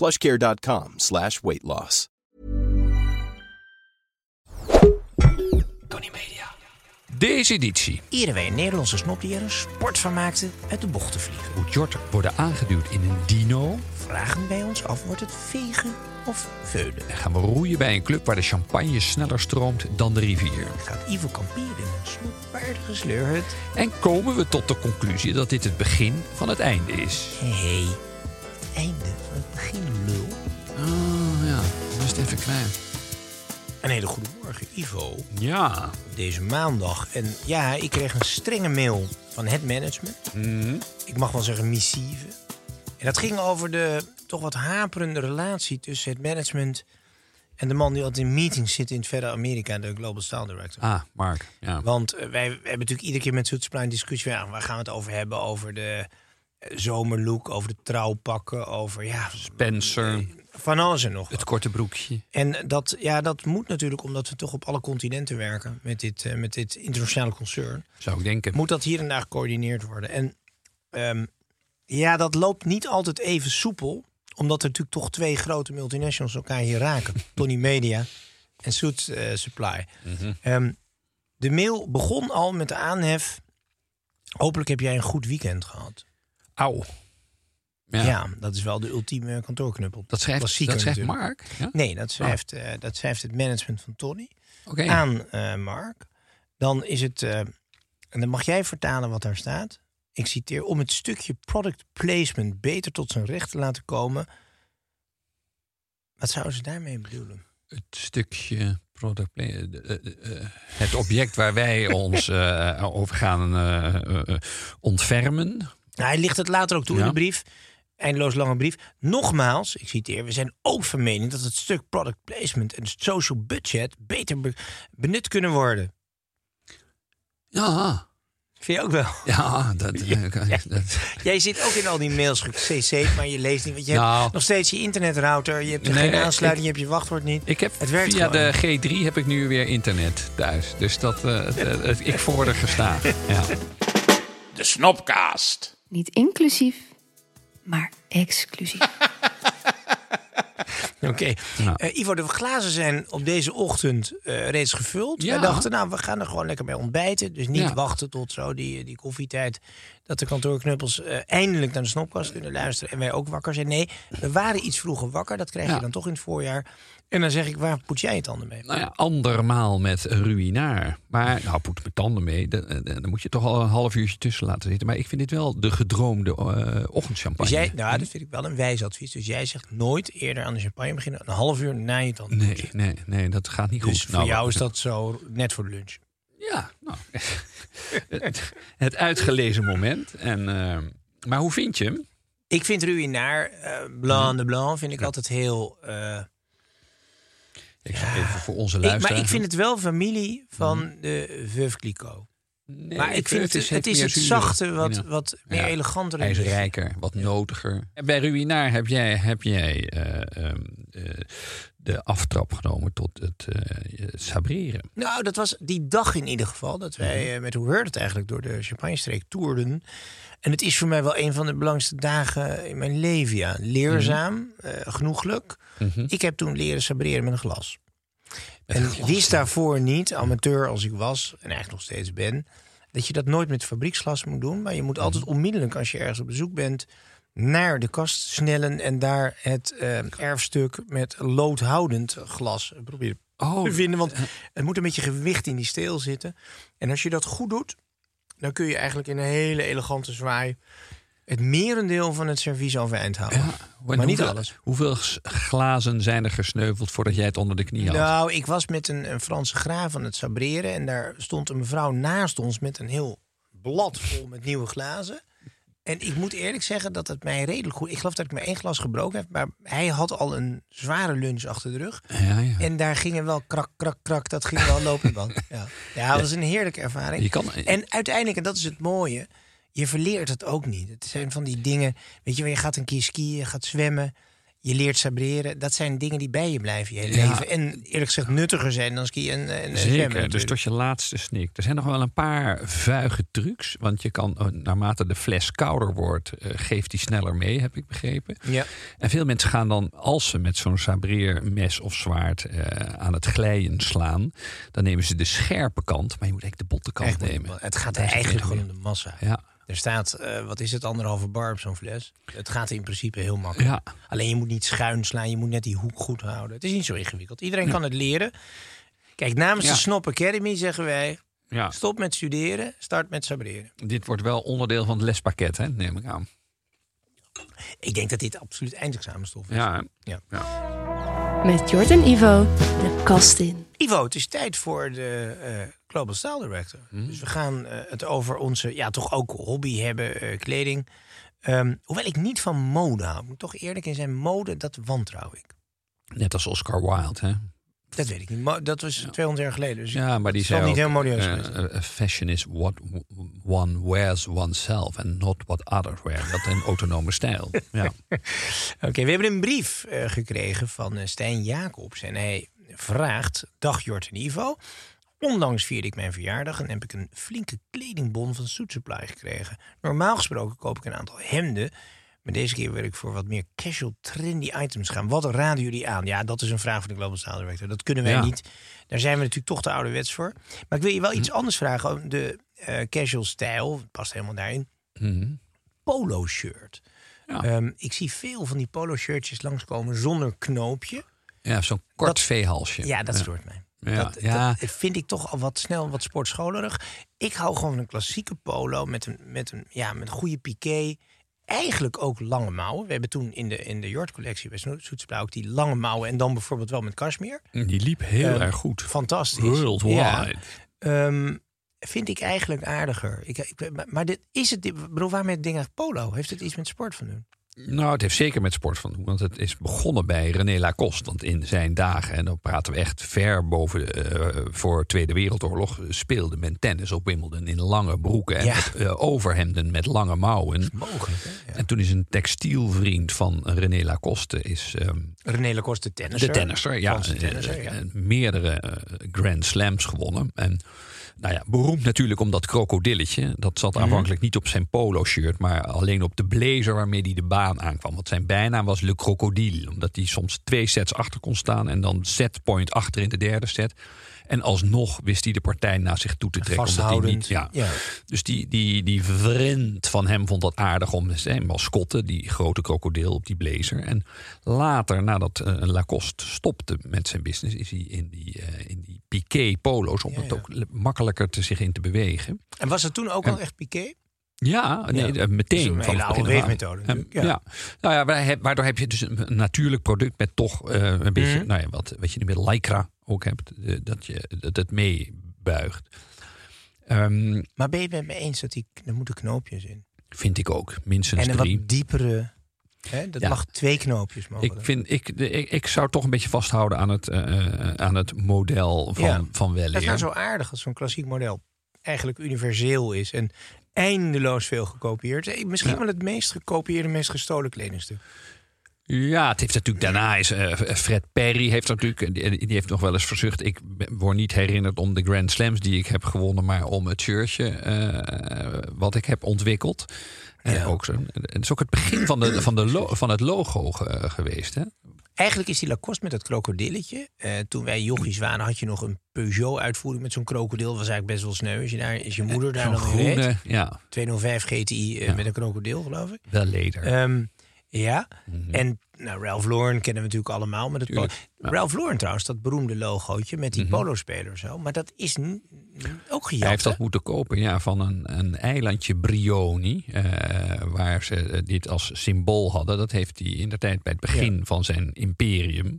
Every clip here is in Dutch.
plushcare.com slash weight loss. Tony Media. Deze editie Iedere week Nederlandse snopdieren sport van maakten uit de bocht te vliegen. moet Jort worden aangeduwd in een dino. Vragen wij ons af, wordt het vegen of veulen? En gaan we roeien bij een club waar de champagne sneller stroomt dan de rivier. Gaat Ivo kamperen in een snoepwaardige sleurhut? En komen we tot de conclusie dat dit het begin van het einde is. Hé, hey, het einde van het begin, lul. Oh ja, dat is het even kwijt. Een hele goede morgen, Ivo. Ja. Deze maandag. En ja, ik kreeg een strenge mail van het management. Ik mag wel zeggen missieve. En dat ging over de toch wat haperende relatie tussen het management en de man die altijd in meetings zit in het verre Amerika, de Global Style Director. Ah, Mark. Ja. Want eh, wij hebben natuurlijk iedere keer met Zoetsplein discussie. Ja, waar gaan we het over hebben? Over de zomerlook, over de trouwpakken, over ja, Spencer, van alles en nog. wat. het korte broekje. En dat, ja, dat moet natuurlijk omdat we toch op alle continenten werken met dit, eh, met dit internationale concern. Zou ik denken. Moet dat hier en daar gecoördineerd worden. En ehm, ja, dat loopt niet altijd even soepel. Omdat er natuurlijk toch twee grote multinationals elkaar hier raken. Tony Media en Soet eh, Supply. Ehm, de mail begon al met de aanhef. Hopelijk heb jij een goed weekend gehad. Auw. Ja, Ja. dat is wel de ultieme kantoorknuppel. Dat schrijft, Klassieker dat schrijft. Mark. Ja? Nee, dat schrijft, eh, dat schrijft het management van Tony Oké. aan eh, Mark. Dan is het, eh, en dan mag jij vertalen wat daar staat. Ik citeer, om het stukje product placement beter tot zijn recht te laten komen. Wat zouden ze daarmee bedoelen? Het stukje product het object waar wij ons over gaan ontfermen. Nou, hij ligt het later ook toe Ja. in de brief. Eindeloos lange brief. Nogmaals, ik citeer, we zijn ook van mening dat het stuk product placement en het social budget beter be- benut kunnen worden. Ja, Vind je ook wel? ja, dat, eh, dat, Jij zit ook in al die mails gecc, maar je leest niet. Want je Nou. hebt nog steeds je internetrouter. Je hebt Nee, geen aansluiting, ik- je hebt je wachtwoord niet. Ik heb Het werkt via gewoon. de G3 heb ik nu weer internet thuis. Dus dat, eh, het- het- ik vorder gestaag. Ja. De Snopcast. Niet inclusief, maar exclusief. Oké. Nou. Eh, Ivo, de glazen zijn op deze ochtend eh, reeds gevuld. Ja. Wij dachten, nou, we gaan er gewoon lekker bij ontbijten. Dus niet Ja. wachten tot zo die, die koffietijd... dat de kantoorknuppels eh, eindelijk naar de snopkast kunnen luisteren... en wij ook wakker zijn. Nee, we waren iets vroeger wakker. Dat krijg je dan toch in het voorjaar. En dan zeg ik, waar poet jij het tanden mee? Nou ja, andermaal met ruïnaar. Maar, nou, poet mijn tanden mee. Dan, dan- moet je toch al een half uurtje tussen laten zitten. Maar ik vind dit wel de gedroomde eh ochtendchampagne. Dus jij, nou, dat vind ik wel een wijs advies. Dus jij zegt nooit eerder aan de champagne beginnen... een half uur na je tanden Nee, nee, nee, dat gaat niet goed. Dus voor Nou, jou is dat zo net voor de lunch. Ja, nou, het, het uitgelezen moment. En, eh, maar hoe vind je hem? Ik vind Ruïnaar, eh Blanc de Blanc, vind ik altijd heel... eh, Ik zeg even voor onze ik, luisteraars. maar ik vind het wel familie van de Veuve Clicquot. Nee, maar ik vind het, het is het zuur. zachte, wat, Ja. wat meer Ja. eleganter. Hij is rijker, wat notiger. En bij Ruïnaar heb jij, heb jij eh, ehm, eh, de aftrap genomen tot het eh, sabreren. Nou, dat was die dag in ieder geval. Dat wij Mhm. met hoe heurt het eigenlijk door de Champagne-streek toerden. En het is voor mij wel een van de belangrijkste dagen in mijn leven. Ja. Leerzaam, Mhm. eh, genoeglijk. Ik heb toen leren sabreren met een glas. En wist daarvoor niet, amateur als ik was, en eigenlijk nog steeds ben, dat je dat nooit met fabrieksglas moet doen. Maar je moet altijd onmiddellijk, als je ergens op bezoek bent, naar de kast snellen en daar het eh, erfstuk met loodhoudend glas proberen Oh, te vinden. Want het moet een beetje gewicht in die steel zitten. En als je dat goed doet, dan kun je eigenlijk in een hele elegante zwaai het merendeel van het servies overeind houden. Ja, maar niet alles. Hoeveel glazen zijn er gesneuveld voordat jij het onder de knie had? Nou, ik was met een, een Franse graaf aan het sabreren. En daar stond een mevrouw naast ons met een heel blad vol met nieuwe glazen. En ik moet eerlijk zeggen dat het mij redelijk goed... Ik geloof dat ik maar één glas gebroken heb. Maar hij had al een zware lunch achter de rug. Ja, ja. En daar gingen wel krak, krak, krak. Dat ging wel lopen. Ja. ja, dat was een heerlijke ervaring. Je kan- En uiteindelijk, en dat is het mooie... Je verleert het ook niet. Het zijn van die dingen... Weet je, je gaat een keer skiën, je gaat zwemmen... Je leert sabreren. Dat zijn dingen die bij je blijven je hele Ja. leven. En eerlijk gezegd nuttiger zijn dan skiën en, en zwemmen. Zeker, dus natuurlijk. tot je laatste snik. Er zijn nog wel een paar vuige trucs. Want je kan, eh, naarmate de fles kouder wordt, eh, geeft die sneller mee, heb ik begrepen. Ja. En veel mensen gaan dan, als ze met zo'n sabreermes of zwaard eh, aan het glijden slaan, dan nemen ze de scherpe kant, maar je moet eigenlijk de botte kant Echt, nemen. Het gaat eigenlijk gewoon om de massa. Ja, Er staat, eh, wat is het, anderhalve bar op zo'n fles. Het gaat in principe heel makkelijk. ja. Alleen je moet niet schuin slaan, je moet net die hoek goed houden. Het is niet zo ingewikkeld. Iedereen kan het leren. Kijk, namens Ja. de Snop Academy zeggen wij... ja. stop met studeren, start met sabreren. Dit wordt wel onderdeel van het lespakket, hè, neem ik aan. Ik denk dat dit absoluut eindexamenstof is. Ja, Ja. Met Jort en Ivo de kast in. Ivo, het is tijd voor de eh, Global Style Director. Mhm. Dus we gaan eh, het over onze, ja, toch ook hobby hebben, eh, kleding. Ehm, hoewel ik niet van mode hou. Ik moet toch eerlijk in zijn, mode, dat wantrouw ik. net als Oscar Wilde, hè. Dat weet ik niet. Dat was 200 jaar geleden. Dus Ja, maar die zei niet heel modieus eh, eh, fashion is what one wears oneself and not what others wear. Dat een autonome stijl. Ja. Oké, we hebben een brief eh, gekregen van eh, Stijn Jacobs. En hij vraagt: Dag Jort en Ivo. Onlangs vierde ik mijn verjaardag en heb ik een flinke kledingbon van Suit Supply gekregen. Normaal gesproken koop ik een aantal hemden. Maar deze keer wil ik voor wat meer casual, trendy items gaan. Wat raden jullie aan? Ja, dat is een vraag van de Global Style Director. Dat kunnen wij Ja. niet. Daar zijn we natuurlijk toch te ouderwets voor. Maar ik wil je wel iets anders vragen. De eh, casual stijl, past helemaal daarin. Mhm. Polo shirt. Ja. Ehm, ik zie veel van die polo shirtjes langskomen zonder knoopje. Ja, zo'n kort Dat- veehalsje. Ja, dat stoort mij. Ja, Dat, ja. dat vind ik toch al wat snel wat sportscholerig. Ik hou gewoon van een klassieke polo met een, met een, ja, met een goede piqué. Eigenlijk ook lange mouwen. We hebben toen in de, in de Jort-collectie bij Soetsblauw ook die lange mouwen. En dan bijvoorbeeld wel met cashmere. Die liep heel Ehm, erg goed. Fantastisch. Worldwide. Ja. Ehm, vind ik eigenlijk aardiger. Ik, ik, maar- dit, is het, ik bedoel, waarom het ding polo? Heeft het iets met sport van doen? Nou, het heeft zeker met sport van doen. Want het is begonnen bij René Lacoste. Want in zijn dagen, en dan praten we echt ver boven eh, voor Tweede Wereldoorlog, speelde men tennis op Wimbledon in lange broeken en Ja. met, eh, overhemden met lange mouwen. Mogelijk? Ja. En toen is een textielvriend van René Lacoste is ehm, René Lacoste, de tennisser. de tennisser, ja, tennisser, ja. eh, meerdere Grand Slams gewonnen. En nou ja, beroemd natuurlijk om dat krokodilletje. Dat zat Mhm. aanvankelijk niet op zijn polo-shirt, maar alleen op de blazer waarmee hij de baan aankwam. Want zijn bijnaam was Le Crocodile, omdat hij soms twee sets achter kon staan en dan setpoint achter in de derde set. En alsnog wist hij de partij naar zich toe te trekken. Omdat hij Vasthoudend. niet, ja. Ja. Dus die, die, die vriend van hem vond dat aardig om zijn mascotte, die grote krokodil op die blazer. En later, nadat eh, Lacoste stopte met zijn business, is hij in die, eh, in die piqué polo's om Ja, het ook makkelijker te zich in te bewegen. En was het toen ook al echt piqué? Ja, nee, Ja. eh, meteen. een van hele En, natuurlijk, ja. ja. Nou ja, waar- waardoor heb je dus een een natuurlijk product met toch eh, een beetje, Mhm. nou ja, wat, wat je nu met lycra ook hebt, dat, je, dat het meebuigt. Ehm, Maar ben je het met me eens dat die, er moeten knoopjes in? vind ik ook, minstens en een drie. wat diepere... Hè, dat Ja. mag twee knoopjes mogen. Ik, vind, ik, ik, ik zou toch een beetje vasthouden aan het, eh, aan het model van, Ja. van dat is nou zo aardig als zo'n klassiek model eigenlijk universeel is. En eindeloos veel gekopieerd. Eh, Misschien Ja. wel het meest gekopieerde, meest gestolen kledingstuk. Ja, het heeft natuurlijk daarna is eh, Fred Perry heeft natuurlijk die, die heeft nog wel eens verzucht. Ik word niet herinnerd om de Grand Slams die ik heb gewonnen, maar om het shirtje eh, wat ik heb ontwikkeld. En ook zo. Het is ook het begin van, de, van, de lo- van het logo ge- geweest. Hè? Eigenlijk is die Lacoste met dat krokodilletje. eh, toen wij jochies waren, had je nog een Peugeot-uitvoering met zo'n krokodil. was eigenlijk best wel sneu. Als je daar, is je moeder daar reed. groene, ja, 205 GTI eh, Ja. met een krokodil, geloof ik. wel leder. Ehm, ja, Mhm. en nou, Ralph Lauren kennen we natuurlijk allemaal. Met het ja. Ralph Lauren trouwens, dat beroemde logootje met die Mhm. polo-speler zo. Maar dat is ook gejat. Hij heeft dat hè? moeten kopen ja, van een, een eilandje Brioni, eh, waar ze eh, dit als symbool hadden. Dat heeft hij in de tijd bij het begin van zijn imperium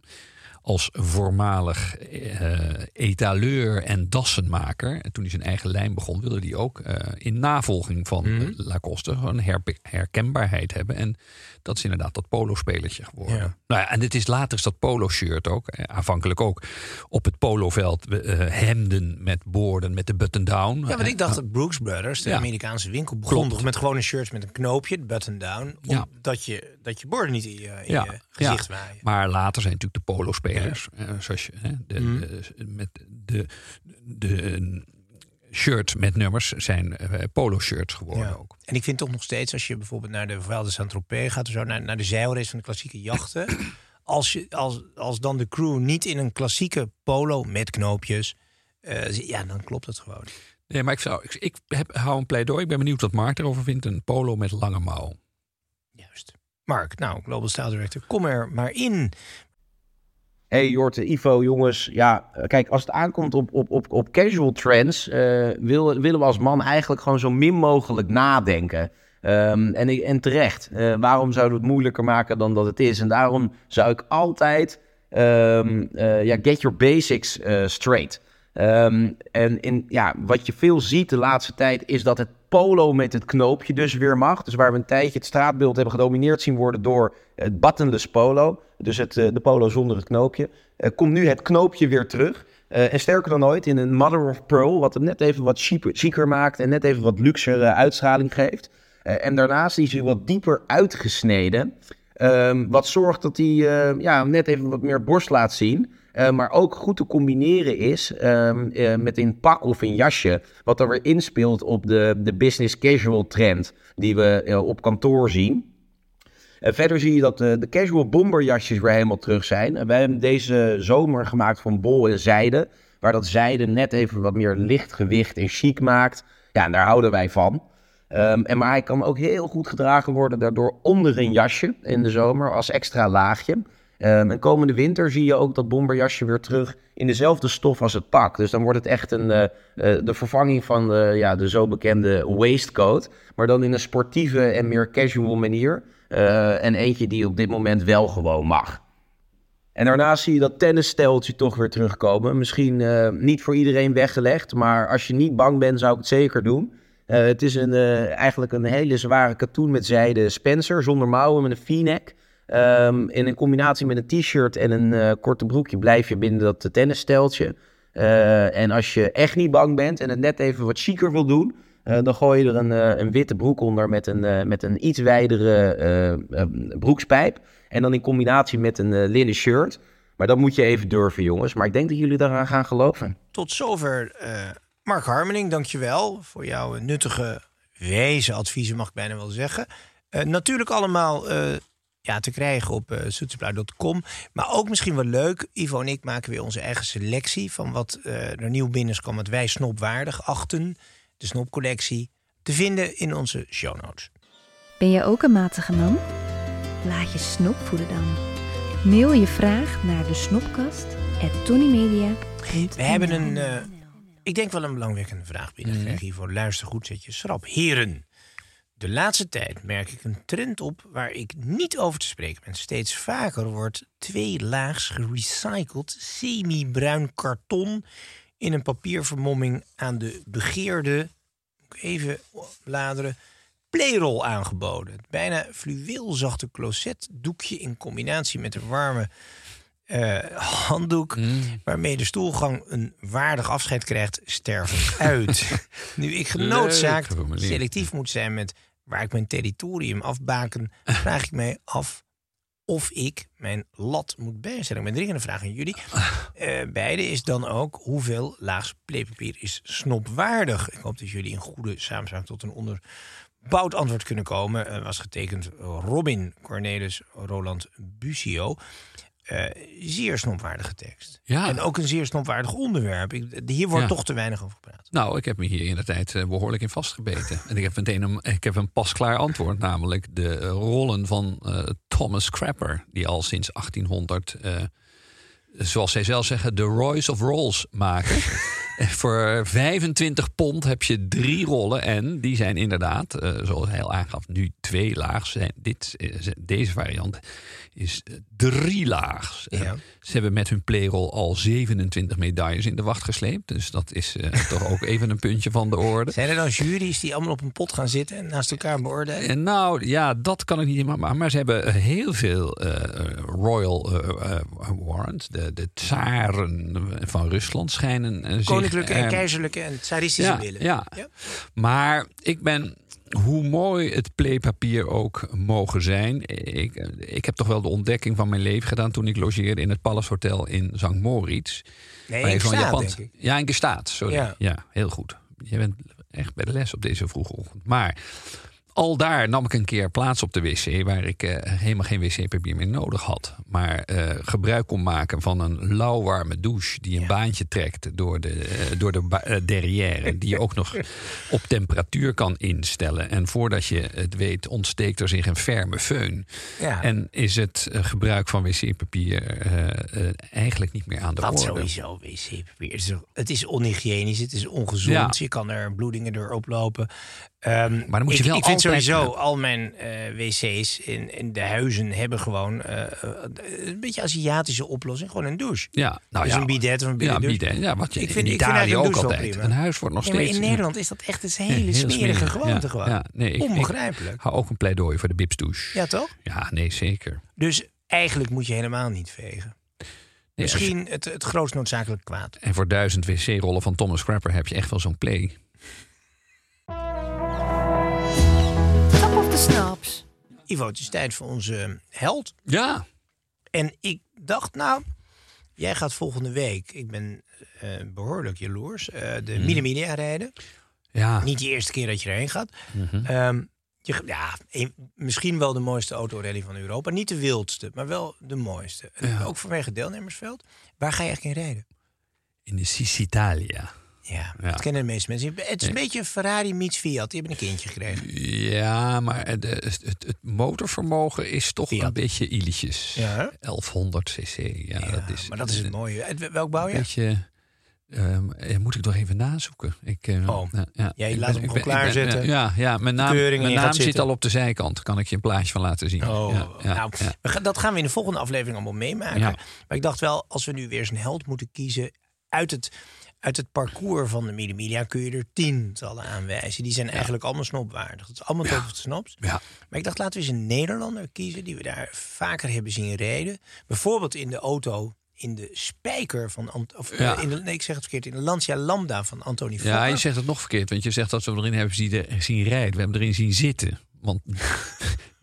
als voormalig eh, etaleur en dassenmaker. En toen hij zijn eigen lijn begon, wilde hij ook in navolging van Mhm. eh, Lacoste gewoon herkenbaarheid hebben. En dat is inderdaad dat polo-spelertje geworden. Ja. Nou ja, en het is later is dat polo-shirt ook, eh, aanvankelijk ook, op het poloveld eh, hemden met boorden, met de button-down. Ja, want ik dacht dat Brooks Brothers, de Ja. Amerikaanse winkel, begon toch met gewone shirts met een knoopje, button-down. Ja. Omdat je, dat je borden niet in je, in Ja, je gezicht ja. waaien. Maar later zijn natuurlijk de polo-spelers, eh, zoals je, de, de- met de, de, eh, shirts met nummers zijn eh, polo-shirts geworden Ja. ook. En ik vind toch nog steeds, als je bijvoorbeeld naar de de Saint-Tropez gaat... of zo, naar, naar de zeilrace van de klassieke jachten... als, je, als, als dan de crew niet in een klassieke polo met knoopjes... zi- ja, dan klopt het gewoon. Nee, maar ik, zou, ik, ik heb, hou een pleidooi. Ik ben benieuwd wat Mark erover vindt. Een polo met lange mouw. Juist. Mark, nou, Global Style Director, kom er maar in. Hey Jorte, Ivo, jongens. Ja, eh, kijk, als het aankomt op, op, op, op casual trends, eh, wil, willen we als man eigenlijk gewoon zo min mogelijk nadenken. Ehm, en, en terecht. Eh, waarom zouden we het moeilijker maken dan dat het is? En daarom zou ik altijd ehm, eh, ja, get your basics straight. Ehm, en in, ja, wat je veel ziet de laatste tijd is dat het polo met het knoopje dus weer mag. Dus waar we een tijdje het straatbeeld hebben gedomineerd zien worden door het buttonless polo. Dus het, eh, de polo zonder het knoopje. komt nu het knoopje weer terug. Eh, en sterker dan ooit in een mother of pearl. Wat het net even wat chiquer maakt. En net even wat luxere uitstraling geeft. Eh, en daarnaast is hij wat dieper uitgesneden. Ehm, wat zorgt dat hij ja, net even wat meer borst laat zien. Eh, maar ook goed te combineren is ehm, eh, met een pak of een jasje. Wat er weer inspeelt op de, de business casual trend die we eh, op kantoor zien. En verder zie je dat de, casual bomberjasjes weer helemaal terug zijn. En wij hebben deze zomer gemaakt van bol en zijde. Waar dat zijde net even wat meer lichtgewicht en chic maakt. Ja, en daar houden wij van. Ehm, en maar hij kan ook heel goed gedragen worden daardoor onder een jasje in de zomer als extra laagje. Ehm, en komende winter zie je ook dat bomberjasje weer terug in dezelfde stof als het pak. Dus dan wordt het echt een, eh, eh, de vervanging van de, ja, de zo bekende waistcoat. Maar dan in een sportieve en meer casual manier. Eh, en eentje die op dit moment wel gewoon mag. En daarnaast zie je dat tennissteltje toch weer terugkomen. Misschien niet voor iedereen weggelegd, maar als je niet bang bent, zou ik het zeker doen. Het is een, eigenlijk een hele zware katoen met zijde Spencer, zonder mouwen, met een v-neck. Ehm, in een combinatie met een t-shirt en een eh, korte broekje blijf je binnen dat tennissteltje. Eh, en als je echt niet bang bent en het net even wat chiquer wil doen, eh, dan gooi je er een, eh, een witte broek onder met een, eh, met een iets wijdere eh, eh, broekspijp. En dan in combinatie met een eh, linnen shirt. Maar dat moet je even durven, jongens. Maar ik denk dat jullie daaraan gaan geloven. Tot zover eh, Mark Harmening, dankjewel voor jouw nuttige, wijze adviezen, mag ik bijna wel zeggen. Eh, natuurlijk allemaal eh, ja, te krijgen op uh, Maar ook misschien wel leuk, Ivo en ik maken weer onze eigen selectie... van wat eh, er nieuw binnenkwam, wat wij snopwaardig achten. De snopcollectie, te vinden in onze show notes. Ben je ook een matige man? Laat je snop voeden dan. Mail je vraag naar de snopkast at We hebben een, uh, ik denk wel een belangwekkende vraag binnengekregen. Ivo, luister goed, zet je schrap. Heren, de laatste tijd merk ik een trend op waar ik niet over te spreken ben. Steeds vaker wordt tweelaags gerecycled semi-bruin karton in een papiervermomming aan de begeerde, even bladeren, playrol aangeboden. Het bijna fluweelzachte closetdoekje in combinatie met een warme uh, handdoek, mm. waarmee de stoelgang een waardig afscheid krijgt, sterven uit. nu ik genoodzaakt selectief moet zijn met waar ik mijn territorium afbaken, vraag ik mij af of ik mijn lat moet bijstellen. Mijn dringende vraag aan jullie. Uh, beide is dan ook hoeveel laags pleepapier is snopwaardig. Ik hoop dat jullie in goede samenspraak tot een onderbouwd antwoord kunnen komen. Uh, was getekend Robin Cornelis Roland Busio. Eh, zeer snopwaardige tekst. Ja. En ook een zeer snopwaardig onderwerp. Ik, hier wordt Ja. toch te weinig over gepraat. Nou, ik heb me hier in de tijd eh, behoorlijk in vastgebeten. en ik heb meteen een, ik heb een pasklaar antwoord. Namelijk de eh, rollen van Thomas Crapper. Die al sinds 1800, eh, zoals zij zelf zeggen, de Royce of Rolls maken. En Voor 25 pond heb je drie rollen. En die zijn inderdaad, eh, zoals hij al aangaf, nu twee laags. Dit, eh, deze variant is eh, drie laags. Ze hebben met hun playrol al 27 medailles in de wacht gesleept. Dus dat is eh, toch ook even een puntje van de orde. Zijn er dan juries die allemaal op een pot gaan zitten en naast elkaar beoordelen? En nou, ja, dat kan ik niet helemaal. Maar, maar ze hebben eh, heel veel eh, royal eh, eh, warrants. De, de tsaren van Rusland schijnen eh, zich, Koninklijke en keizerlijke en tsaristische ja, willen. ja. Ja. Maar ik ben, hoe mooi het playpapier ook mogen zijn. Ik, ik heb toch wel de ontdekking van mijn leven gedaan toen ik logeerde in het Palace Hotel in St. Moritz. Nee, in Japan- denk ik. Ja, in Gestaat, sorry. Ja. Ja. heel goed. Je bent echt bij de les op deze vroege ochtend. Maar al daar nam ik een keer plaats op de wc... waar ik eh, helemaal geen wc-papier meer nodig had. Maar eh, gebruik kon maken van een lauwwarme douche... die een baantje trekt door de, eh, door de derrière... die je ook nog op temperatuur kan instellen. En voordat je het weet ontsteekt er zich een ferme föhn. Ja. En is het gebruik van wc-papier eigenlijk niet meer aan de Dat orde. sowieso, wc-papier. Het is, het is onhygiënisch, het is ongezond. Ja. Je kan er bloedingen door oplopen. Ehm, Maar dan moet je ik, wel ik vind sowieso, al mijn eh, wc's in, in de huizen hebben gewoon eh, eh, een beetje Aziatische oplossing. Gewoon een douche. Ja, nou Dus ja, een bidet of een Ja, bidet. Ja, wat je Ik in vind- vind Italië ook altijd. Een huis wordt nog maar steeds... in Nederland is dat echt een hele smerige smerig. gewoonte Ja, gewoon. ja, nee, ik- ik- Onbegrijpelijk. Hou ook een pleidooi voor de bipsdouche. Ja, toch? Ja, nee, zeker. Dus eigenlijk moet je helemaal niet vegen. Nee, als je- Misschien het, het grootst noodzakelijk kwaad. en voor duizend wc-rollen van Thomas Crapper heb je echt wel zo'n play. Ivo, het is tijd voor onze held. Ja. En ik dacht, nou, jij gaat volgende week, ik ben eh, behoorlijk jaloers, eh, de. Mille Media rijden. Ja. Niet de eerste keer dat je erheen gaat. Mhm. Ehm, je, ja, een- misschien wel de mooiste autorally van Europa. Niet de wildste, maar wel de mooiste. Ja. Ook vanwege deelnemersveld. Waar ga je eigenlijk in rijden? In de Sicitalia. Ja, Ja. dat kennen de meeste mensen. Het is een beetje Ferrari meets Fiat. Die hebben een kindje gekregen. Ja, maar het, het, het- motorvermogen is toch Fiat. een beetje. Ja, hè? 1100 cc. Ja, Ja, dat is, maar dat is het mooie. Welk? Weet je, ehm, eh, moet ik toch even nazoeken. Ik, eh, Oh. ja, ja. Jij Ik laat ben- hem ben- ben- klaarzetten. Ja, ja, mijn naam, mijn naam zit al op de zijkant. Kan ik je een plaatje van laten zien. Oh, ja, ja, nou, ja. dat gaan we in de volgende aflevering allemaal meemaken. Maar ik dacht wel, als we nu weer eens een held moeten kiezen uit het, uit het parcours van de Mille Media kun je er tientallen aanwijzen. Die zijn eigenlijk allemaal snopwaardig. Dat is allemaal of the snaps. Ja. Maar ik dacht, laten we eens een Nederlander kiezen die we daar vaker hebben zien rijden. Bijvoorbeeld in de auto in de spijker van Ant- of Ja. eh, in de, nee, ik zeg het verkeerd, in de Lancia Lambda van Anthony Ja, Fokker. je zegt het nog verkeerd. Want je zegt dat we erin hebben zien, zien rijden. We hebben erin zien zitten. Want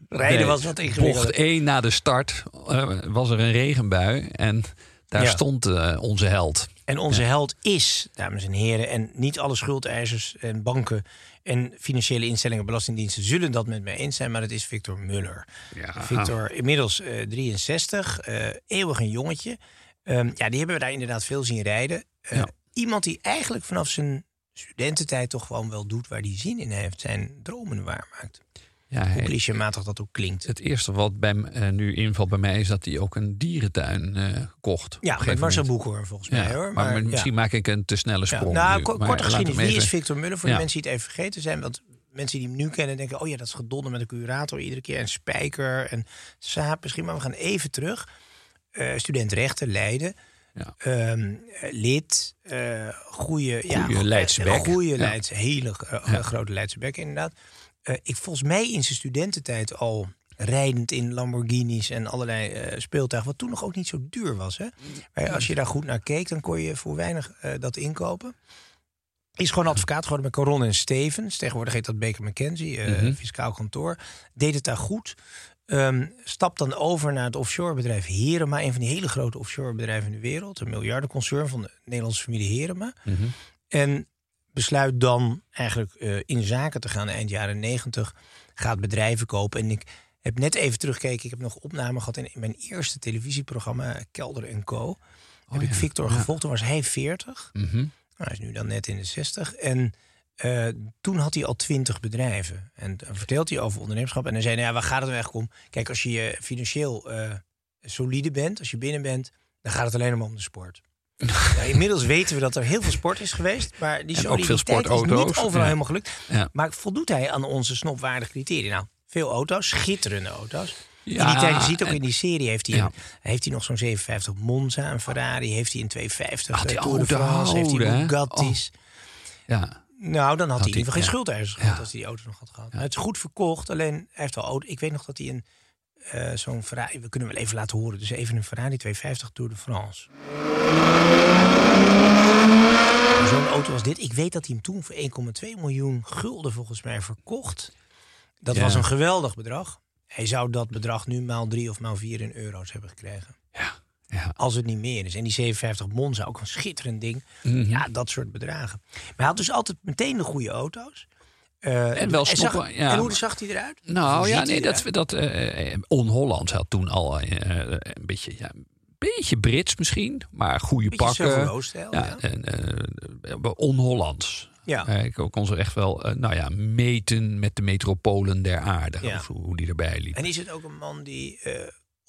Rijden Nee, was wat ingewikkeld. Bocht 1 na de start eh, was er een regenbui. En daar Ja. stond eh, onze held. En onze held is, dames en heren, en niet alle schuldeisers en banken en financiële instellingen, belastingdiensten zullen dat met mij eens zijn, maar het is Victor Muller. Ja. Victor, inmiddels eh, 63, eh, eeuwig een jongetje. Ehm, ja, die hebben we daar inderdaad veel zien rijden. Eh. Iemand die eigenlijk vanaf zijn studententijd toch gewoon wel doet waar hij zin in heeft, zijn dromen waarmaakt. Ja, Hoe clichématig dat ook klinkt. het eerste wat bij, eh, nu invalt bij mij is dat hij ook een dierentuin eh, kocht. Ja, met Marcel moment. Boekhoorn volgens Ja, mij hoor. maar, misschien maak ik een te snelle Ja, sprong. nou, nu. ko- Maar korte geschiedenis. Wie is Victor Muller? Voor de mensen die het even vergeten zijn. Want mensen die hem nu kennen denken... oh ja, dat is gedonder met een curator iedere keer. En Spijker en Saap misschien. Maar we gaan even terug. Eh, student rechten, Leiden. Ja. Ehm, eh, lid. eh goede, ja, Goeie go- Leidse bek. Goeie Ja. Leidse, hele Ja. grote Leidse bek inderdaad. Eh, ik volgens mij in zijn studententijd al rijdend in Lamborghinis en allerlei eh, speeltuigen. Wat toen nog ook niet zo duur was. Hè? Maar als je daar goed naar keek, dan kon je voor weinig eh, dat inkopen. Is gewoon advocaat geworden bij Caron en Stevens. Tegenwoordig heet dat Baker McKenzie, Mhm. fiscaal kantoor. Deed het daar goed. Ehm stapt dan over naar het offshore bedrijf Herema. Een van die hele grote offshore bedrijven in de wereld. Een miljardenconcern van de Nederlandse familie Herema. Mhm. En besluit dan eigenlijk eh, in zaken te gaan eind jaren negentig. Gaat bedrijven kopen. En ik heb net even teruggekeken. Ik heb nog opname gehad in, in mijn eerste televisieprogramma, Kelder en Co. heb ik Victor ja. gevolgd. Toen was hij 40. Mhm. Nou, hij is nu dan net in de 60. En eh, toen had hij al 20 bedrijven. En dan vertelt hij over ondernemerschap. En dan zei hij, nou ja, waar gaat het nou eigenlijk om? Kijk, als je financieel eh, solide bent, als je binnen bent, dan gaat het alleen maar om de sport. Nou, inmiddels weten we dat er heel veel sport is geweest. Maar die En ook veel soliditeit is niet sportauto's, overal ja. helemaal gelukt. Ja. Maar voldoet hij aan onze snopwaardige criteria? Nou, veel auto's, schitterende auto's. Ja, in die tijd, je ziet ook en- in die serie, heeft hij, Ja. heeft hij nog zo'n 57 Monza, een Ferrari. Heeft hij een 250 Had eh, hij Tour de oude France. Heeft hij? Bugatti's. Ja. Nou, dan had, hij in ieder geval geen ja. schuldeisers gehad Ja. als hij die auto nog had gehad. Maar het is goed verkocht, alleen hij heeft al auto. Ik weet nog dat hij een eh, zo'n Ferrari, we kunnen hem wel even laten horen. Dus even een Ferrari 250 Tour de France. Zo'n auto als dit. Ik weet dat hij hem toen voor 1,2 miljoen gulden volgens mij verkocht. Dat Ja. was een geweldig bedrag. Hij zou dat bedrag nu maal drie of maal vier in euro's hebben gekregen. Ja. Ja. Als het niet meer is. En die 57 Monza, ook een schitterend ding. Mhm. Ja, dat soort bedragen. Maar hij had dus altijd meteen de goede auto's. Eh, En wel zag- snoppen, ja. En hoe zag hij eruit? Nou Hoe ja, nee, dat, dat eh, eh, on-Hollands had toen al een beetje, ja, beetje Brits misschien, maar goede Beetje pakken. Ja. en, on-Hollands. Ja. Ik kon ze echt wel, nou ja, meten met de metropolen der aarde. Ja. Of hoe, die erbij liep. En is het ook een man die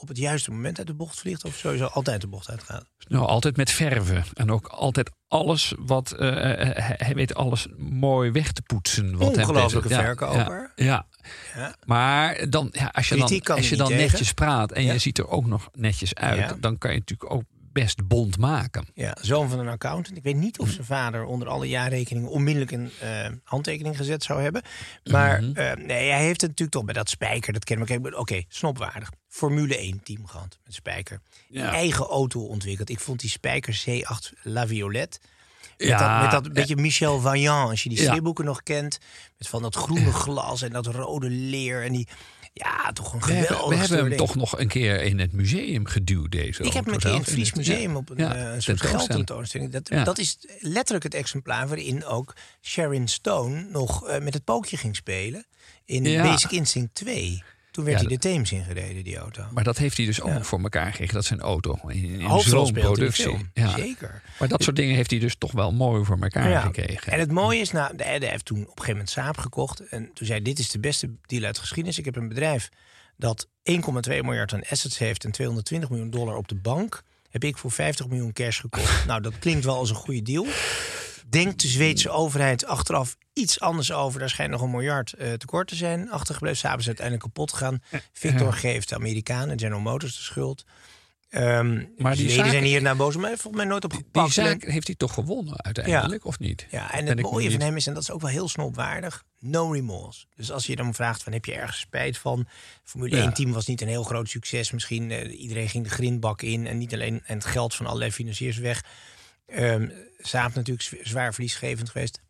op het juiste moment uit de bocht vliegt? Of sowieso altijd de bocht uitgaat? Nou, altijd met verven. En ook altijd alles wat. eh, eh, hij, hij weet alles mooi weg te poetsen. Wat hem Ongelooflijke betreft. verkoper. Ja, ja. Ja. Maar dan, ja, als je dan, Kritiek als je dan netjes praat en je ziet er ook nog netjes uit, dan kan je natuurlijk ook best bond maken. Ja, zoon van een accountant. Ik weet niet of zijn vader onder alle jaarrekeningen onmiddellijk een eh, handtekening gezet zou hebben. Maar Mhm. eh, nee, hij heeft het natuurlijk toch bij dat Spijker. Dat kennen we. Oké, snopwaardig. Formule 1 team gehad met Spijker. Ja. Eigen auto ontwikkeld. Ik vond die Spijker C8 La Violette. Met, Ja, dat, met dat beetje Michel Vaillant, als je die Ja. stripboeken nog kent. Met van dat groene glas en dat rode leer. En die, ja, toch een We geweldig hebben, we hebben hem ding. toch nog een keer in het museum geduwd, deze Ik heb hem een keer in het Fries Museum ja. op een, Ja, eh, een soort tentoonstelling. geldtentoonstelling. Dat, Ja. dat is letterlijk het exemplaar waarin ook Sharon Stone nog eh, met het pookje ging spelen. In. Basic Instinct 2. Toen werd Ja, hij de Theems ingereden, die auto. Maar dat heeft hij dus ook voor elkaar gekregen. Dat zijn auto in, in zo'n productie. Zeker. Maar dat soort dingen heeft hij dus toch wel mooi voor elkaar Ja. gekregen. En het mooie is, nou, de Edde heeft toen op een gegeven moment Saab gekocht. En toen zei dit is de beste deal uit de geschiedenis. Ik heb een bedrijf dat 1,2 miljard aan assets heeft en 220 miljoen dollar op de bank. Heb ik voor 50 miljoen cash gekocht. nou, dat klinkt wel als een goede deal. Denkt de Zweedse overheid achteraf iets anders over. Daar schijnt nog een miljard eh, tekort te zijn. Achtergebleven, Saab is uiteindelijk kapot gegaan. Victor geeft de Amerikanen, General Motors, de schuld. Ehm Maar die die zaak- zijn hier naar boos, maar volgens mij nooit op Die gepakt. zaak heeft hij toch gewonnen uiteindelijk, of niet? Ja, en Ben het mooie van hem is, en dat is ook wel heel snopwaardig, no remorse. Dus als je dan vraagt van heb je ergens spijt van? Formule Ja. 1 team was niet een heel groot succes. Misschien eh, iedereen ging de grindbak in en niet alleen en het geld van allerlei financiers weg. Saab natuurlijk zwa- zwaar verliesgevend geweest.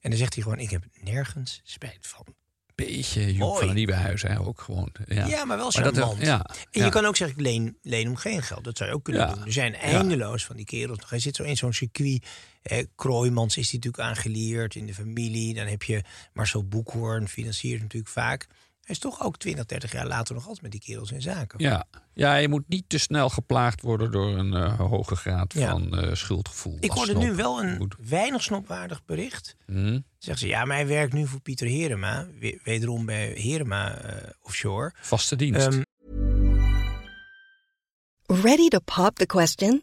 En dan zegt hij gewoon, ik heb nergens spijt van. Beetje Joep Mooi. van nieuwe huis, hè, ook gewoon. Ja, Ja, maar wel Maar dat- charmant. ja, en ja. je kan ook zeggen, ik leen, leen hem geen geld. Dat zou je ook kunnen Ja. doen. Er zijn eindeloos van die kerels. Hij zit zo in zo'n circuit. Eh, Kroijmans is die natuurlijk aangeleerd in de familie. Dan heb je Marcel Boekhoorn, financiert natuurlijk vaak. Hij is toch ook 20, 30 jaar later nog altijd met die kerels in zaken. Ja. ja, je moet niet te snel geplaagd worden door een eh, hoge graad Ja. van eh, schuldgevoel. Ik hoorde snop. nu wel een Moet- weinig snopwaardig bericht. Hm? Zeggen ze, ja, maar hij werkt nu voor Pieter Herema. we- Wederom bij Herema eh, Offshore. Vaste dienst. Ehm, Ready to pop the question?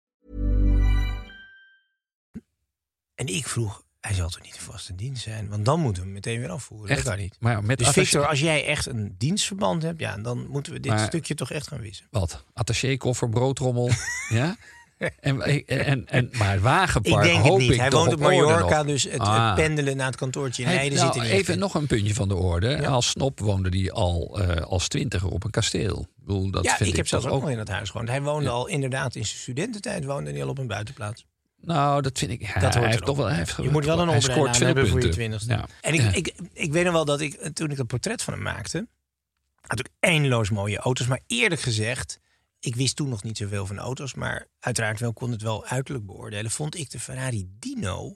En ik vroeg, hij zal toch niet een vaste dienst zijn? Want dan moeten we hem meteen weer afvoeren. Echt? Dat kan niet. Maar ja, met Dus attaché- Victor, als jij echt een dienstverband hebt, ja, dan moeten we dit Maar- stukje toch echt gaan wissen. Wat? Attachekoffer, broodrommel. ja? En, en, en, maar het wagenpark Ik denk het hoop niet. ik Hij woont op Mallorca, dus het, Ah. het pendelen naar het kantoortje in Leiden nou, zit er niet even in. nog een puntje van de orde. Als snop woonde hij al eh, als twintiger op een kasteel. Ik, bedoel, dat ja, vind ik heb zelfs ook nog in het huis gewoond. Hij woonde al inderdaad in zijn studententijd woonde hij al op een buitenplaats. Nou, dat vind ik. Dat hij heeft toch wel. Hij heeft, Je moet wel een opleiding hebben voor je twintigste. Ja. En ik, Ja. ik, ik weet nog wel dat ik, eh, toen ik het portret van hem maakte, had ik eindeloos mooie auto's. Maar eerlijk gezegd, ik wist toen nog niet zoveel van auto's. Maar uiteraard wel kon het wel uiterlijk beoordelen. Vond ik de Ferrari Dino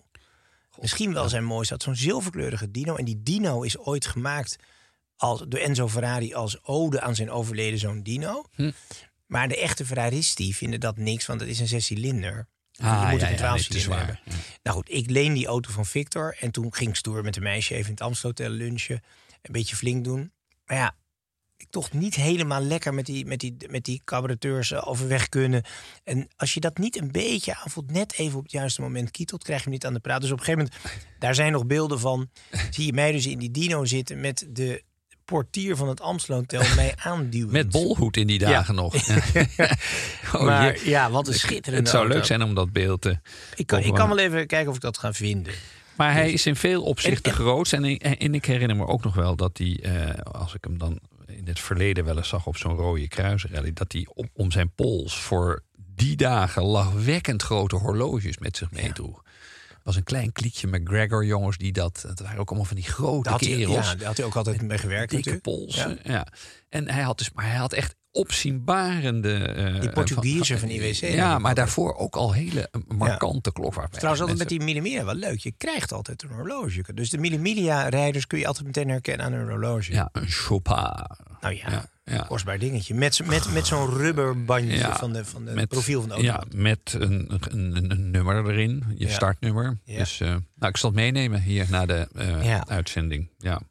misschien wel zijn mooiste. Had zo'n zilverkleurige Dino. En die Dino is ooit gemaakt als, door Enzo Ferrari als ode aan zijn overleden zoon Dino. Hm. Maar de echte Ferraristi vinden dat niks, want het is een zescilinder. Ah, je moet ja, een ja, het is waar. Nou goed, ik leen die auto van Victor. En toen ging ik stoer met een meisje even in het Amstelhotel lunchen. Een beetje flink doen. Maar ja, ik toch niet helemaal lekker met die, met die, met die cabareteurs eh, overweg kunnen. En als je dat niet een beetje aanvoelt, net even op het juiste moment kietelt, krijg je hem niet aan de praat. Dus op een gegeven moment, daar zijn nog beelden van. Zie je mij dus in die dino zitten met de portier van het Amstelhotel mij aanduwen. Met bolhoed in die dagen nog. Oh, maar ja, wat een schitterende Het zou auto. leuk zijn om dat beeld te. Ik kan, ik kan wel. even kijken of ik dat ga vinden. Maar hij is in veel opzichten En- en- groot. En, ik- en ik herinner me ook nog wel dat hij, eh, als ik hem dan in het verleden wel eens zag op zo'n rode kruisrally, dat hij om, om zijn pols voor die dagen lachwekkend grote horloges met zich meedroeg. Was een klein kliekje McGregor-jongens die dat. Het waren ook allemaal van die grote hij, kerels. ja, daar had hij ook altijd mee gewerkt dikke natuurlijk. polsen. Ja. En hij had dus, maar hij had echt opzienbarende. eh, Die Portugiese van IWC Ja, maar daarvoor ook al hele eh, markante klok. Trouwens, altijd met die Millimilia wel leuk. Je krijgt altijd een horloge. Dus de Millimilia-rijders kun je altijd meteen herkennen aan een horloge. Ja, een Chopin. Nou ja, Ja, ja. kostbaar dingetje. Met, met, met zo'n rubberbandje Ja, van de, van de met, profiel van de auto. Ja, met een, een, een, nummer erin, je Ja. startnummer. Ja. Dus eh, nou, ik zal het meenemen hier na de eh, Ja. uitzending. Ja.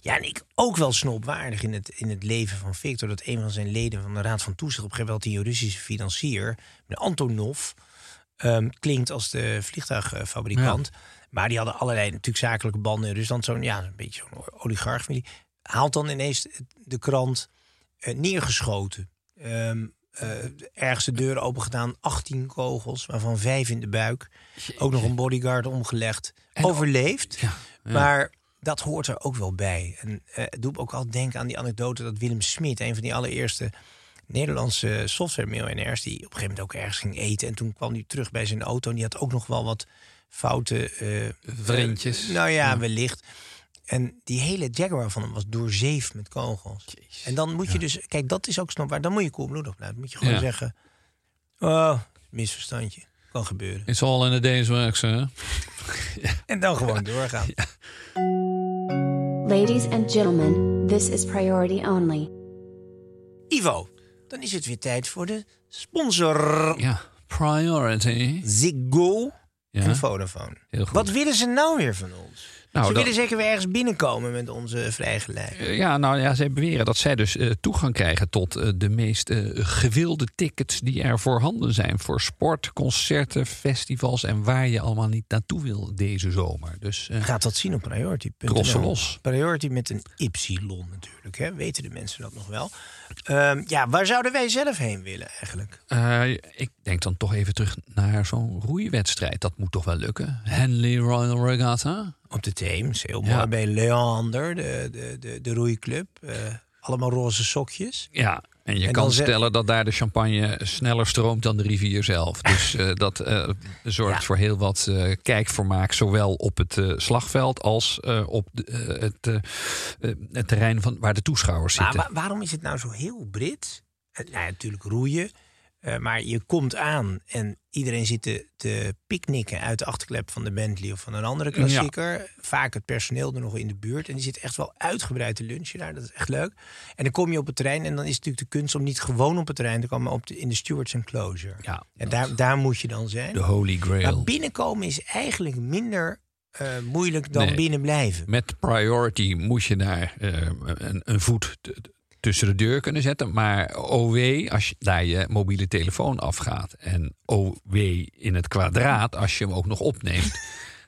Ja, en ik ook wel snopwaardig in het, in het leven van Victor... dat een van zijn leden van de Raad van Toezicht... op een gegeven moment die Russische financier, Antonov... ehm, klinkt als de vliegtuigfabrikant. Maar die hadden allerlei natuurlijk zakelijke banden in Rusland. Zo'n ja, een beetje zo'n oligarchfamilie. Haalt dan ineens de krant eh, neergeschoten. Eh, ergens de deur open gedaan, 18 kogels, waarvan vijf in de buik. Ook nog een bodyguard omgelegd. En- Overleefd. Ja, ja. Maar dat hoort er ook wel bij. En eh, me ook al denken aan die anekdote dat Willem Smit, een van die allereerste Nederlandse software-miljonairs, die op een gegeven moment ook ergens ging eten. En toen kwam hij terug bij zijn auto en die had ook nog wel wat foute eh, Vriendjes. eh, nou ja, Ja. wellicht. En die hele Jaguar van hem was doorzeefd met kogels. En dan moet je dus, kijk, dat is ook snopbaar. Dan moet je koelbloedig blijven. Dan moet je gewoon Ja. zeggen: Oh, misverstandje. Kan gebeuren. It's all in the day's work, hè? En dan gewoon doorgaan. Ladies and gentlemen, this is priority only. Ivo, dan is het weer tijd voor de sponsor. Ja, priority. Ziggo Ja. en Vodafone. Heel goed. Wat willen ze nou weer van ons? Nou, ze dat- willen zeker weer ergens binnenkomen met onze vrijgeleide. Eh, Ja, nou ja, zij beweren dat zij dus eh, toegang krijgen tot eh, de meest gewilde tickets die er voorhanden zijn. Voor sport, concerten, festivals en waar je allemaal niet naartoe wil deze zomer. Dus Gaat dat zien op priority.nl. Los. Priority met een ypsilon natuurlijk. Hè? Weten de mensen dat nog wel? Ehm, ja, waar zouden wij zelf heen willen eigenlijk? ik denk dan toch even terug naar zo'n roeiwedstrijd. Dat moet toch wel lukken? Henley Royal Regatta? Op de Theems, heel mooi. Ja. Bij Leander, de, de, de, de roeiclub. Eh, allemaal roze sokjes. Ja, en je En kan stellen dat daar de champagne sneller stroomt dan de rivier zelf. Dus eh, dat eh, zorgt Ja. voor heel wat eh, kijkvermaak, zowel op het slagveld als op de, het, het terrein van, waar de toeschouwers Maar zitten. wa- waarom is het nou zo heel Brits? Nou ja, natuurlijk roeien. Eh, maar je komt aan en iedereen zit te, te picknicken uit de achterklep van de Bentley of van een andere klassieker. Vaak het personeel er nog in de buurt. En die zit echt wel uitgebreid te lunchen daar. Dat is echt leuk. En dan kom je op het terrein en dan is het natuurlijk de kunst om niet gewoon op het terrein te komen, maar op de, in de stewards enclosure. Ja, en daar, daar moet je dan zijn. de Holy Grail. Maar binnenkomen is eigenlijk minder eh, moeilijk dan Nee. binnen blijven. Met priority moet je daar eh, een, een voet tussen de deur kunnen zetten. Maar OW, als je daar je mobiele telefoon afgaat. En OW in het kwadraat, als je hem ook nog opneemt.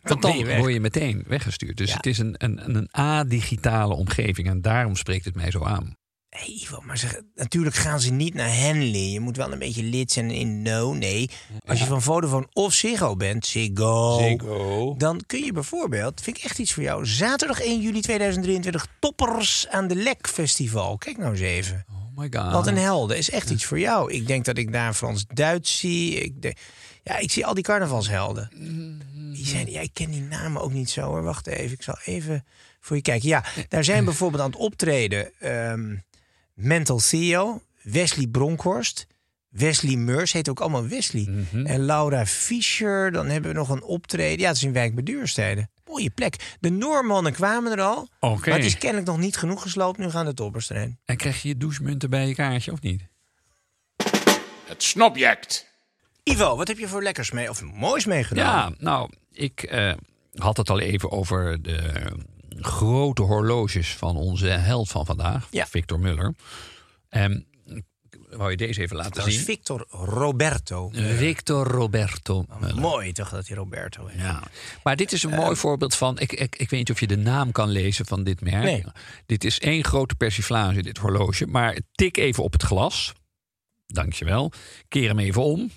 Want dan word je meteen weggestuurd. Dus Ja. het is een, een, een A-digitale omgeving. En daarom spreekt het mij zo aan. Hey Ivo, maar zeg, natuurlijk gaan ze niet naar Henley. Je moet wel een beetje lid zijn in No. Nee, als je van Vodafone of Ziggo bent, Ziggo, Ziggo. dan kun je bijvoorbeeld, vind ik echt iets voor jou, zaterdag 1 juli 2023 Toppers aan de Lek Festival. Kijk nou eens even. Oh my god. Wat een helden, is echt iets voor jou. Ik denk dat ik daar Frans-Duits zie. Ik ja, ik zie al die carnavalshelden. Die zijn, ja, ik ken die namen ook niet zo hoor. Wacht even, ik zal even voor je kijken. Ja, daar zijn bijvoorbeeld aan het optreden ehm, Mental Theo, Wesley Bronkhorst, Wesley Meurs, heet ook allemaal Wesley. En Laura Fischer, dan hebben we nog een optreden. Ja, het is in Wijk bij Duurstede. Mooie plek. De Noormannen kwamen er al. Oké. Maar het is kennelijk nog niet genoeg gesloopt. Nu gaan de toppers. En krijg je je douchemunten bij je kaartje of niet? Het snobject. Ivo, wat heb je voor lekkers mee of moois meegedaan? Ja, nou, ik eh, had het al even over de grote horloges van onze held van vandaag, Ja. Victor Muller. En wou je deze even laten Dat is zien? Victor Roberto. Victor Roberto. Mooi toch dat hij Roberto heet. Ja, maar dit is een mooi voorbeeld van. Ik, ik, ik weet niet of je de naam kan lezen van dit merk. Nee. Dit is één grote persiflage, dit horloge. Maar tik even op het glas. Dankjewel. Keer hem even om.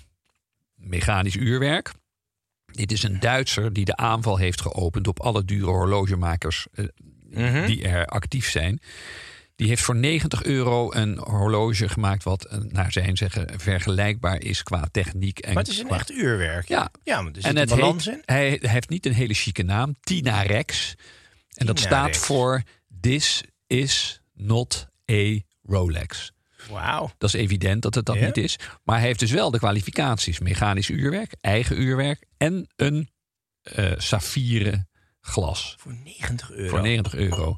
Mechanisch uurwerk. Dit is een Duitser die de aanval heeft geopend op alle dure horlogemakers eh, Mhm. die er actief zijn. Die heeft voor 90 euro een horloge gemaakt wat eh, naar zijn zeggen vergelijkbaar is qua techniek. En Maar het is een qua- echt uurwerk. Ja. ja maar er zit en een het balans heet, in. hij, hij heeft niet een hele chique naam, Tina Rex. En dat Tina staat Rex. voor This is not a Rolex. Wauw. Dat is evident dat het dat Ja? niet is. Maar hij heeft dus wel de kwalificaties. Mechanisch uurwerk, eigen uurwerk en een eh saffieren glas. Voor 90 euro. Voor 90 euro.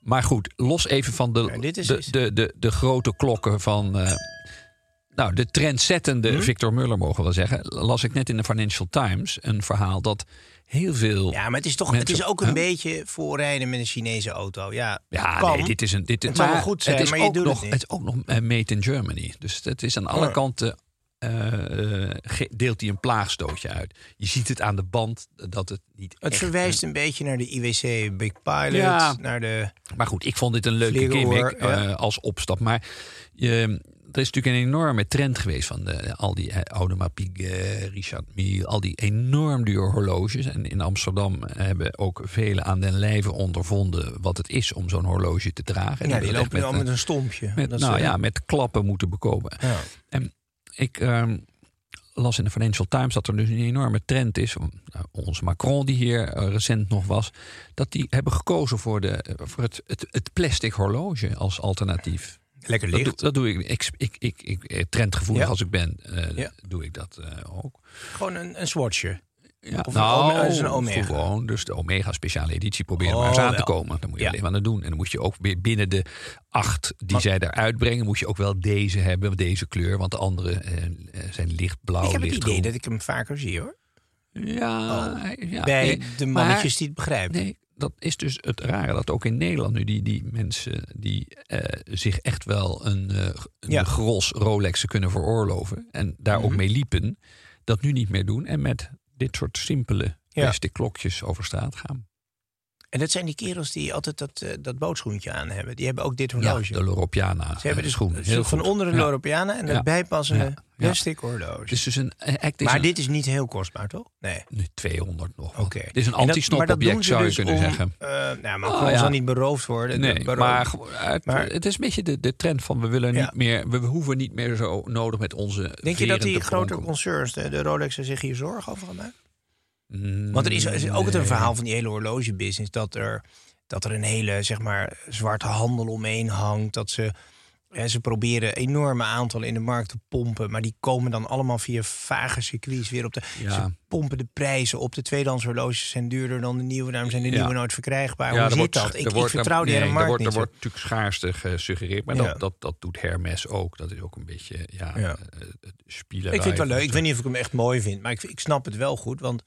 Maar goed, los even van de, Ja, de, de, de grote klokken van. eh, nou, de trendzettende Hm? Victor Muller, mogen we wel zeggen. Las ik net in de Financial Times een verhaal dat heel veel. Ja, maar het is toch Mensen- het is ook een Huh? beetje voorrijden met een Chinese auto. Ja, Ja, kan. nee, dit is een. Dit, Het wel maar goed zijn, het is maar je ook doet nog, het is ook nog eh, made in Germany. Dus het is aan alle kanten. ge- deelt hij een plaagstootje uit. Je ziet het aan de band dat het niet. Het verwijst een beetje naar de IWC Big Pilot, Ja. naar de... Maar goed, ik vond dit een leuke gimmick ja. als opstap. Maar je, er is natuurlijk een enorme trend geweest van de, al die eh, Audemars Piguet, Richard Mille, al die enorm dure horloges. En in Amsterdam hebben ook velen aan den lijve ondervonden wat het is om zo'n horloge te dragen. Ja, die lopen nu al met een stompje. met, Dat nou ja, met klappen moeten bekomen. Ja. En ik ehm, las in de Financial Times dat er dus een enorme trend is. Onze Macron, die hier eh, recent nog was, dat die hebben gekozen voor, de, voor het, het, het plastic horloge als alternatief. Lekker Dat licht. doe, dat doe ik. Ik, ik, ik, ik eh, trendgevoelig Ja. als ik ben, eh, Ja. doe ik dat eh, ook. Gewoon een, een swatchje. Ja, Of een nou, een Omega. Gewoon, dus de Omega speciale editie proberen Oh, maar eens aan te komen. Dan moet je Ja. alleen maar aan doen. En dan moet je ook weer binnen de acht die Maar- zij eruit brengen, moet je ook wel deze hebben, deze kleur. Want de andere eh, zijn lichtblauw, ik heb het idee dat ik hem vaker zie hoor. Ja, ja Bij nee, de maar- mannetjes die het begrijpen. Nee, dat is dus het rare dat ook in Nederland nu die, die mensen die eh, zich echt wel een, eh, een Ja. gros Rolexen kunnen veroorloven en daar ook Mhm. mee liepen, dat nu niet meer doen en met dit soort simpele Ja. plastic klokjes over straat gaan. En dat zijn die kerels die altijd dat, eh, dat bootschoentje aan hebben. Die hebben ook dit Ja, horloge. de Loropiana Ze hebben dus schoen. een Heel van goed. onder de Ja. Loropiana en Ja. bijpassende Ja. Plastic horloge. Het is dus een, eh, het maar een- dit is niet heel kostbaar, toch? Nee. nu 200 nog. Oké. Het is een doen ze zou je dus kunnen om, zeggen. eh, nou, maar Oh, zal niet beroofd worden. Nee, Beroofd. maar, Maar- het is een beetje de, de trend van we willen niet meer, we hoeven niet meer zo nodig met onze. Denk je dat die grote concerns, de, de Rolexen, zich hier zorgen over gaan maken? Mm, Want er is, is ook het een verhaal van die hele horlogebusiness dat er, dat er een hele zeg maar, zwarte handel omheen hangt. Dat ze, hè, ze proberen enorme aantallen in de markt te pompen, maar die komen dan allemaal via vage circuits weer op de. Ja. Ze pompen de prijzen op. De tweedehands horloges zijn duurder dan de nieuwe, daarom zijn de Ja. nieuwe nooit verkrijgbaar. Ja, Hoe er zit wordt- dat? er Ik, ik wordt- vertrouw die nee, hele er markt wordt, niet. Er wordt natuurlijk schaarste gesuggereerd, maar dat, dat, dat doet Hermes ook. Dat is ook een beetje ja, Ja. eh, Ik vind het wel leuk. Ik weet niet of ik hem echt mooi vind, maar ik, ik snap het wel goed. Want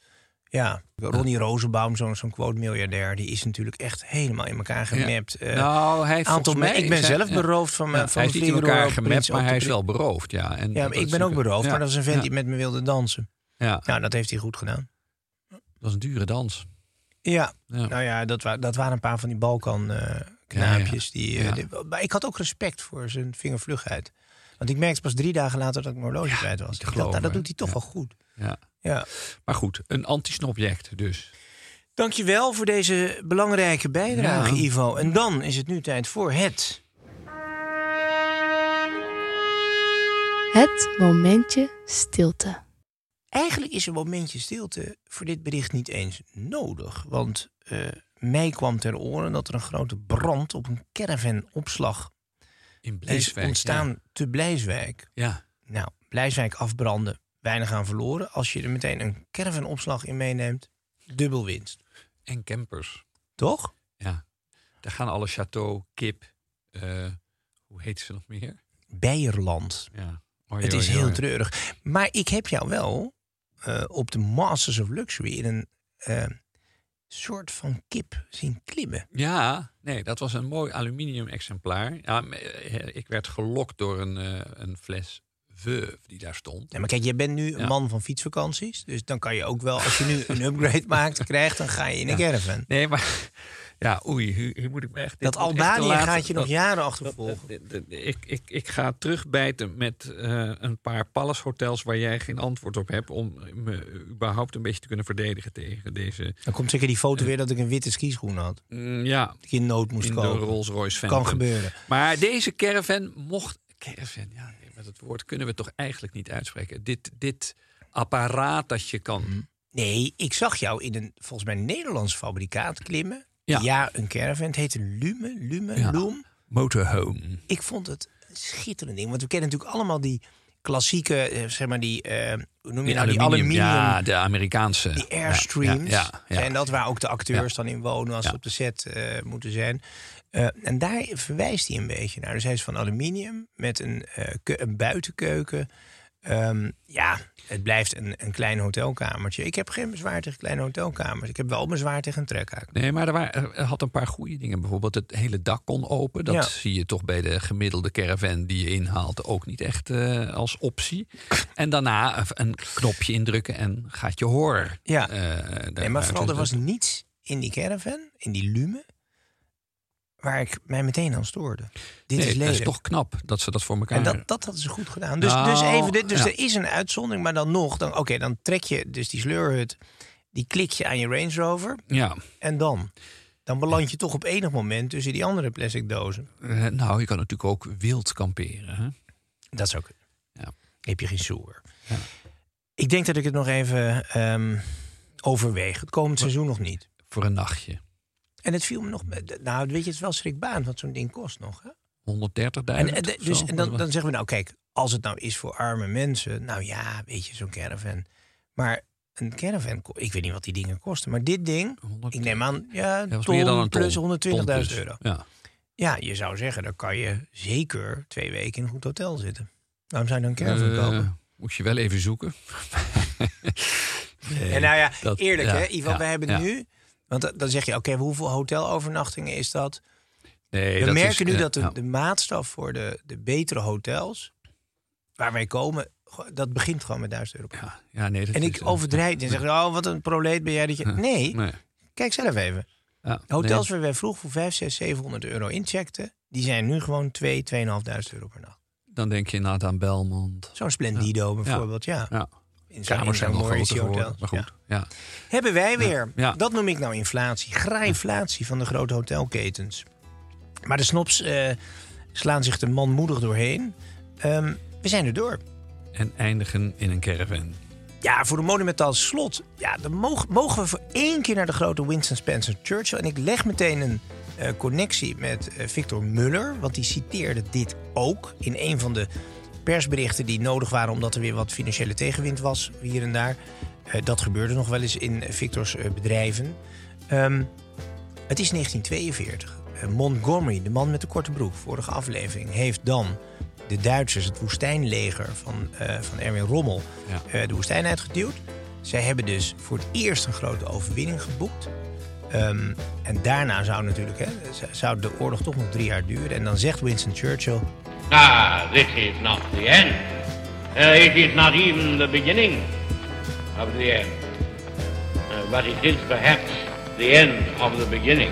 ja, Ronnie Rosenbaum, zo'n zo'n quote-miljardair, die is natuurlijk echt helemaal in elkaar gemapt. Eh, nou, hij heeft aantal mij ik ben zelf ja. beroofd van mijn Ja, van hij mijn niet in elkaar gemapt, maar hij is wel beroofd. Ja, en Ja, ik ben ook beroofd, maar dat is een vent die met me wilde dansen. Ja, Nou, dat heeft hij goed gedaan. dat is een dure dans. Ja, nou ja, dat, wa dat waren een paar van die Balkan eh. Die, die- maar ik had ook respect voor zijn vingervlugheid. Want ik merkte pas drie dagen later dat ik mijn horloge kwijt was. Ik dacht, nou, dat doet hij toch wel goed. Ja. Ja. Maar goed, een anti-snobject dus. Dankjewel voor deze belangrijke bijdrage, Ja. Ivo. En dan is het nu tijd voor het... Het momentje stilte. Eigenlijk is een momentje stilte voor dit bericht niet eens nodig. Want eh, mij kwam ter oren dat er een grote brand op een caravanopslag In is Blijswijk. ontstaan te Blijswijk. Ja. Nou, Blijswijk afbranden, weinig aan verloren. Als je er meteen een caravanopslag in meeneemt, dubbel winst. En campers. Toch? Ja. Daar gaan alle chateau, kip. eh, hoe heet ze nog meer? Beierland. Ja. Oi, Het oi, is heel treurig. Maar ik heb jou wel eh, op de Masters of Luxury in een eh, soort van kip zien klimmen. Ja, nee, dat was een mooi aluminium exemplaar. Ja, ik werd gelokt door een, een fles Die daar stond. Ja, maar kijk, jij bent nu een Ja. man van fietsvakanties. Dus dan kan je ook wel, als je nu een upgrade maakt, krijgt, dan ga je in een Ja. caravan. Nee, maar ja, oei, hier, hier moet ik me echt... Dat Albanië gaat je nog Dat- jaren dat- achtervolgen. dat- dat- dat- ik, ik, ik ga terugbijten met eh, een paar palace hotels waar jij geen antwoord op hebt... om me überhaupt een beetje te kunnen verdedigen tegen deze... Dan komt zeker die foto weer dat ik een witte skischoen had. Mm, ja, Die ik in nood moest in de kopen. Rolls Royce Phantom. Kan gebeuren. Maar deze caravan mocht... Caravan, ja, met het woord kunnen we toch eigenlijk niet uitspreken. Dit, dit apparaat dat je kan... Nee, ik zag jou in een volgens mij Nederlands fabrikaat klimmen. Ja. Ja, een caravan. Het heette Lume, Lume, Ja. Loom. Motorhome. Ik vond het een schitterend ding. Want we kennen natuurlijk allemaal die klassieke, eh, zeg maar die, eh, hoe noem je Die nou, die aluminium, aluminium, ja, de Amerikaanse. die airstreams. Ja, ja, ja. En dat waar ook de acteurs dan in wonen als ze op de set eh, moeten zijn. Eh, en daar verwijst hij een beetje naar. Dus hij is van aluminium met een, eh, een buitenkeuken. Ehm, ja, het blijft een, een klein hotelkamertje. Ik heb geen bezwaar tegen kleine hotelkamers. Ik heb wel bezwaar tegen een trekhaak. Nee, maar er, waren, er had een paar goede dingen. Bijvoorbeeld het hele dak kon open. Dat Ja. zie je toch bij de gemiddelde caravan die je inhaalt ook niet echt eh, als optie. En daarna een- knopje indrukken en gaat je horen. Ja. Nee, maar vooral, er was niets in die caravan, in die lume, waar ik mij meteen aan stoorde. Dit Nee, is dat is toch knap dat ze dat voor elkaar En dat, dat hadden ze goed gedaan. Dus, Nou, dus, even, dit- dus ja. er is een uitzondering, maar dan nog. Dan, Oké, dan trek je dus die sleurhut, die klik je aan je Range Rover. Ja, En dan? Dan beland je toch op enig moment tussen die andere plastic dozen. Eh, nou, je kan natuurlijk ook wild kamperen. Hè? Dat is ook. Ja. Heb je geen soer. Ja. Ik denk dat ik het nog even ehm, overweeg. Het komend seizoen nog niet. Voor een nachtje. En het viel me nog. Nou, weet je, het is wel schrikbaand wat zo'n ding kost nog. Hè? 130.000. En, en, of dus, en dan, dan zeggen we nou, kijk, als het nou is voor arme mensen, nou ja, weet je, zo'n caravan. Maar een caravan, ik weet niet wat die dingen kosten, maar dit ding, 100 ik neem aan, ja, Dat was ton meer dan een ton. plus 120.000 Ton plus. euro. Ja. Ja, je zou zeggen, dan kan je zeker twee weken in een goed hotel zitten. Waarom zou je dan een caravan Eh, kopen? Moet je wel even zoeken. Nee, En nou ja, dat- eerlijk ja, hè, Ivan, we hebben nu, want dan- dan zeg je, oké, hoeveel hotelovernachtingen is dat? Nee, We dat merken is, nu eh, dat de, maatstaf voor de, de betere hotels, waar wij komen, dat begint gewoon met 1000 euro. Ja, ja, nee, dat En ik eh, overdrijf. En zeg, oh, wat een proleet ben jij dat je... Nee, Nee. kijk zelf even. Ja, Hotels nee. waar wij vroeg voor 5, 6, 700 euro incheckten... die zijn nu gewoon 2, 2.500 euro per nacht. Dan denk je inderdaad aan Belmont. Zo'n Splendido bijvoorbeeld, ja. Ja. In Kamers zijn wel groter geworden. Maar goed, ja. Hebben wij weer. Ja. Dat noem ik nou inflatie. Graaiflatie van de grote hotelketens. Maar de snobs eh, slaan zich er manmoedig doorheen. Ehm, we zijn er door. En eindigen in een caravan. Ja, voor de monumentaal slot. Ja, dan mogen, mogen we voor één keer naar de grote Winston Spencer Churchill. En ik leg meteen een eh, connectie met eh, Victor Muller. Want die citeerde dit ook in een van de persberichten die nodig waren... omdat er weer wat financiële tegenwind was hier en daar. Eh, dat gebeurde nog wel eens in eh, Victors eh, bedrijven. Ehm, het is 1942. Eh, Montgomery, de man met de korte broek, vorige aflevering, heeft dan de Duitsers, het woestijnleger van, van Erwin Rommel, Ja. de woestijn uitgeduwd. Zij hebben dus voor het eerst een grote overwinning geboekt. Ehm, en daarna zou natuurlijk hè, zou de oorlog toch nog drie jaar duren. En dan zegt Winston Churchill: Ah, this is not the end. Uh, it is not even the beginning of the end. Uh, but it is perhaps the end of the beginning.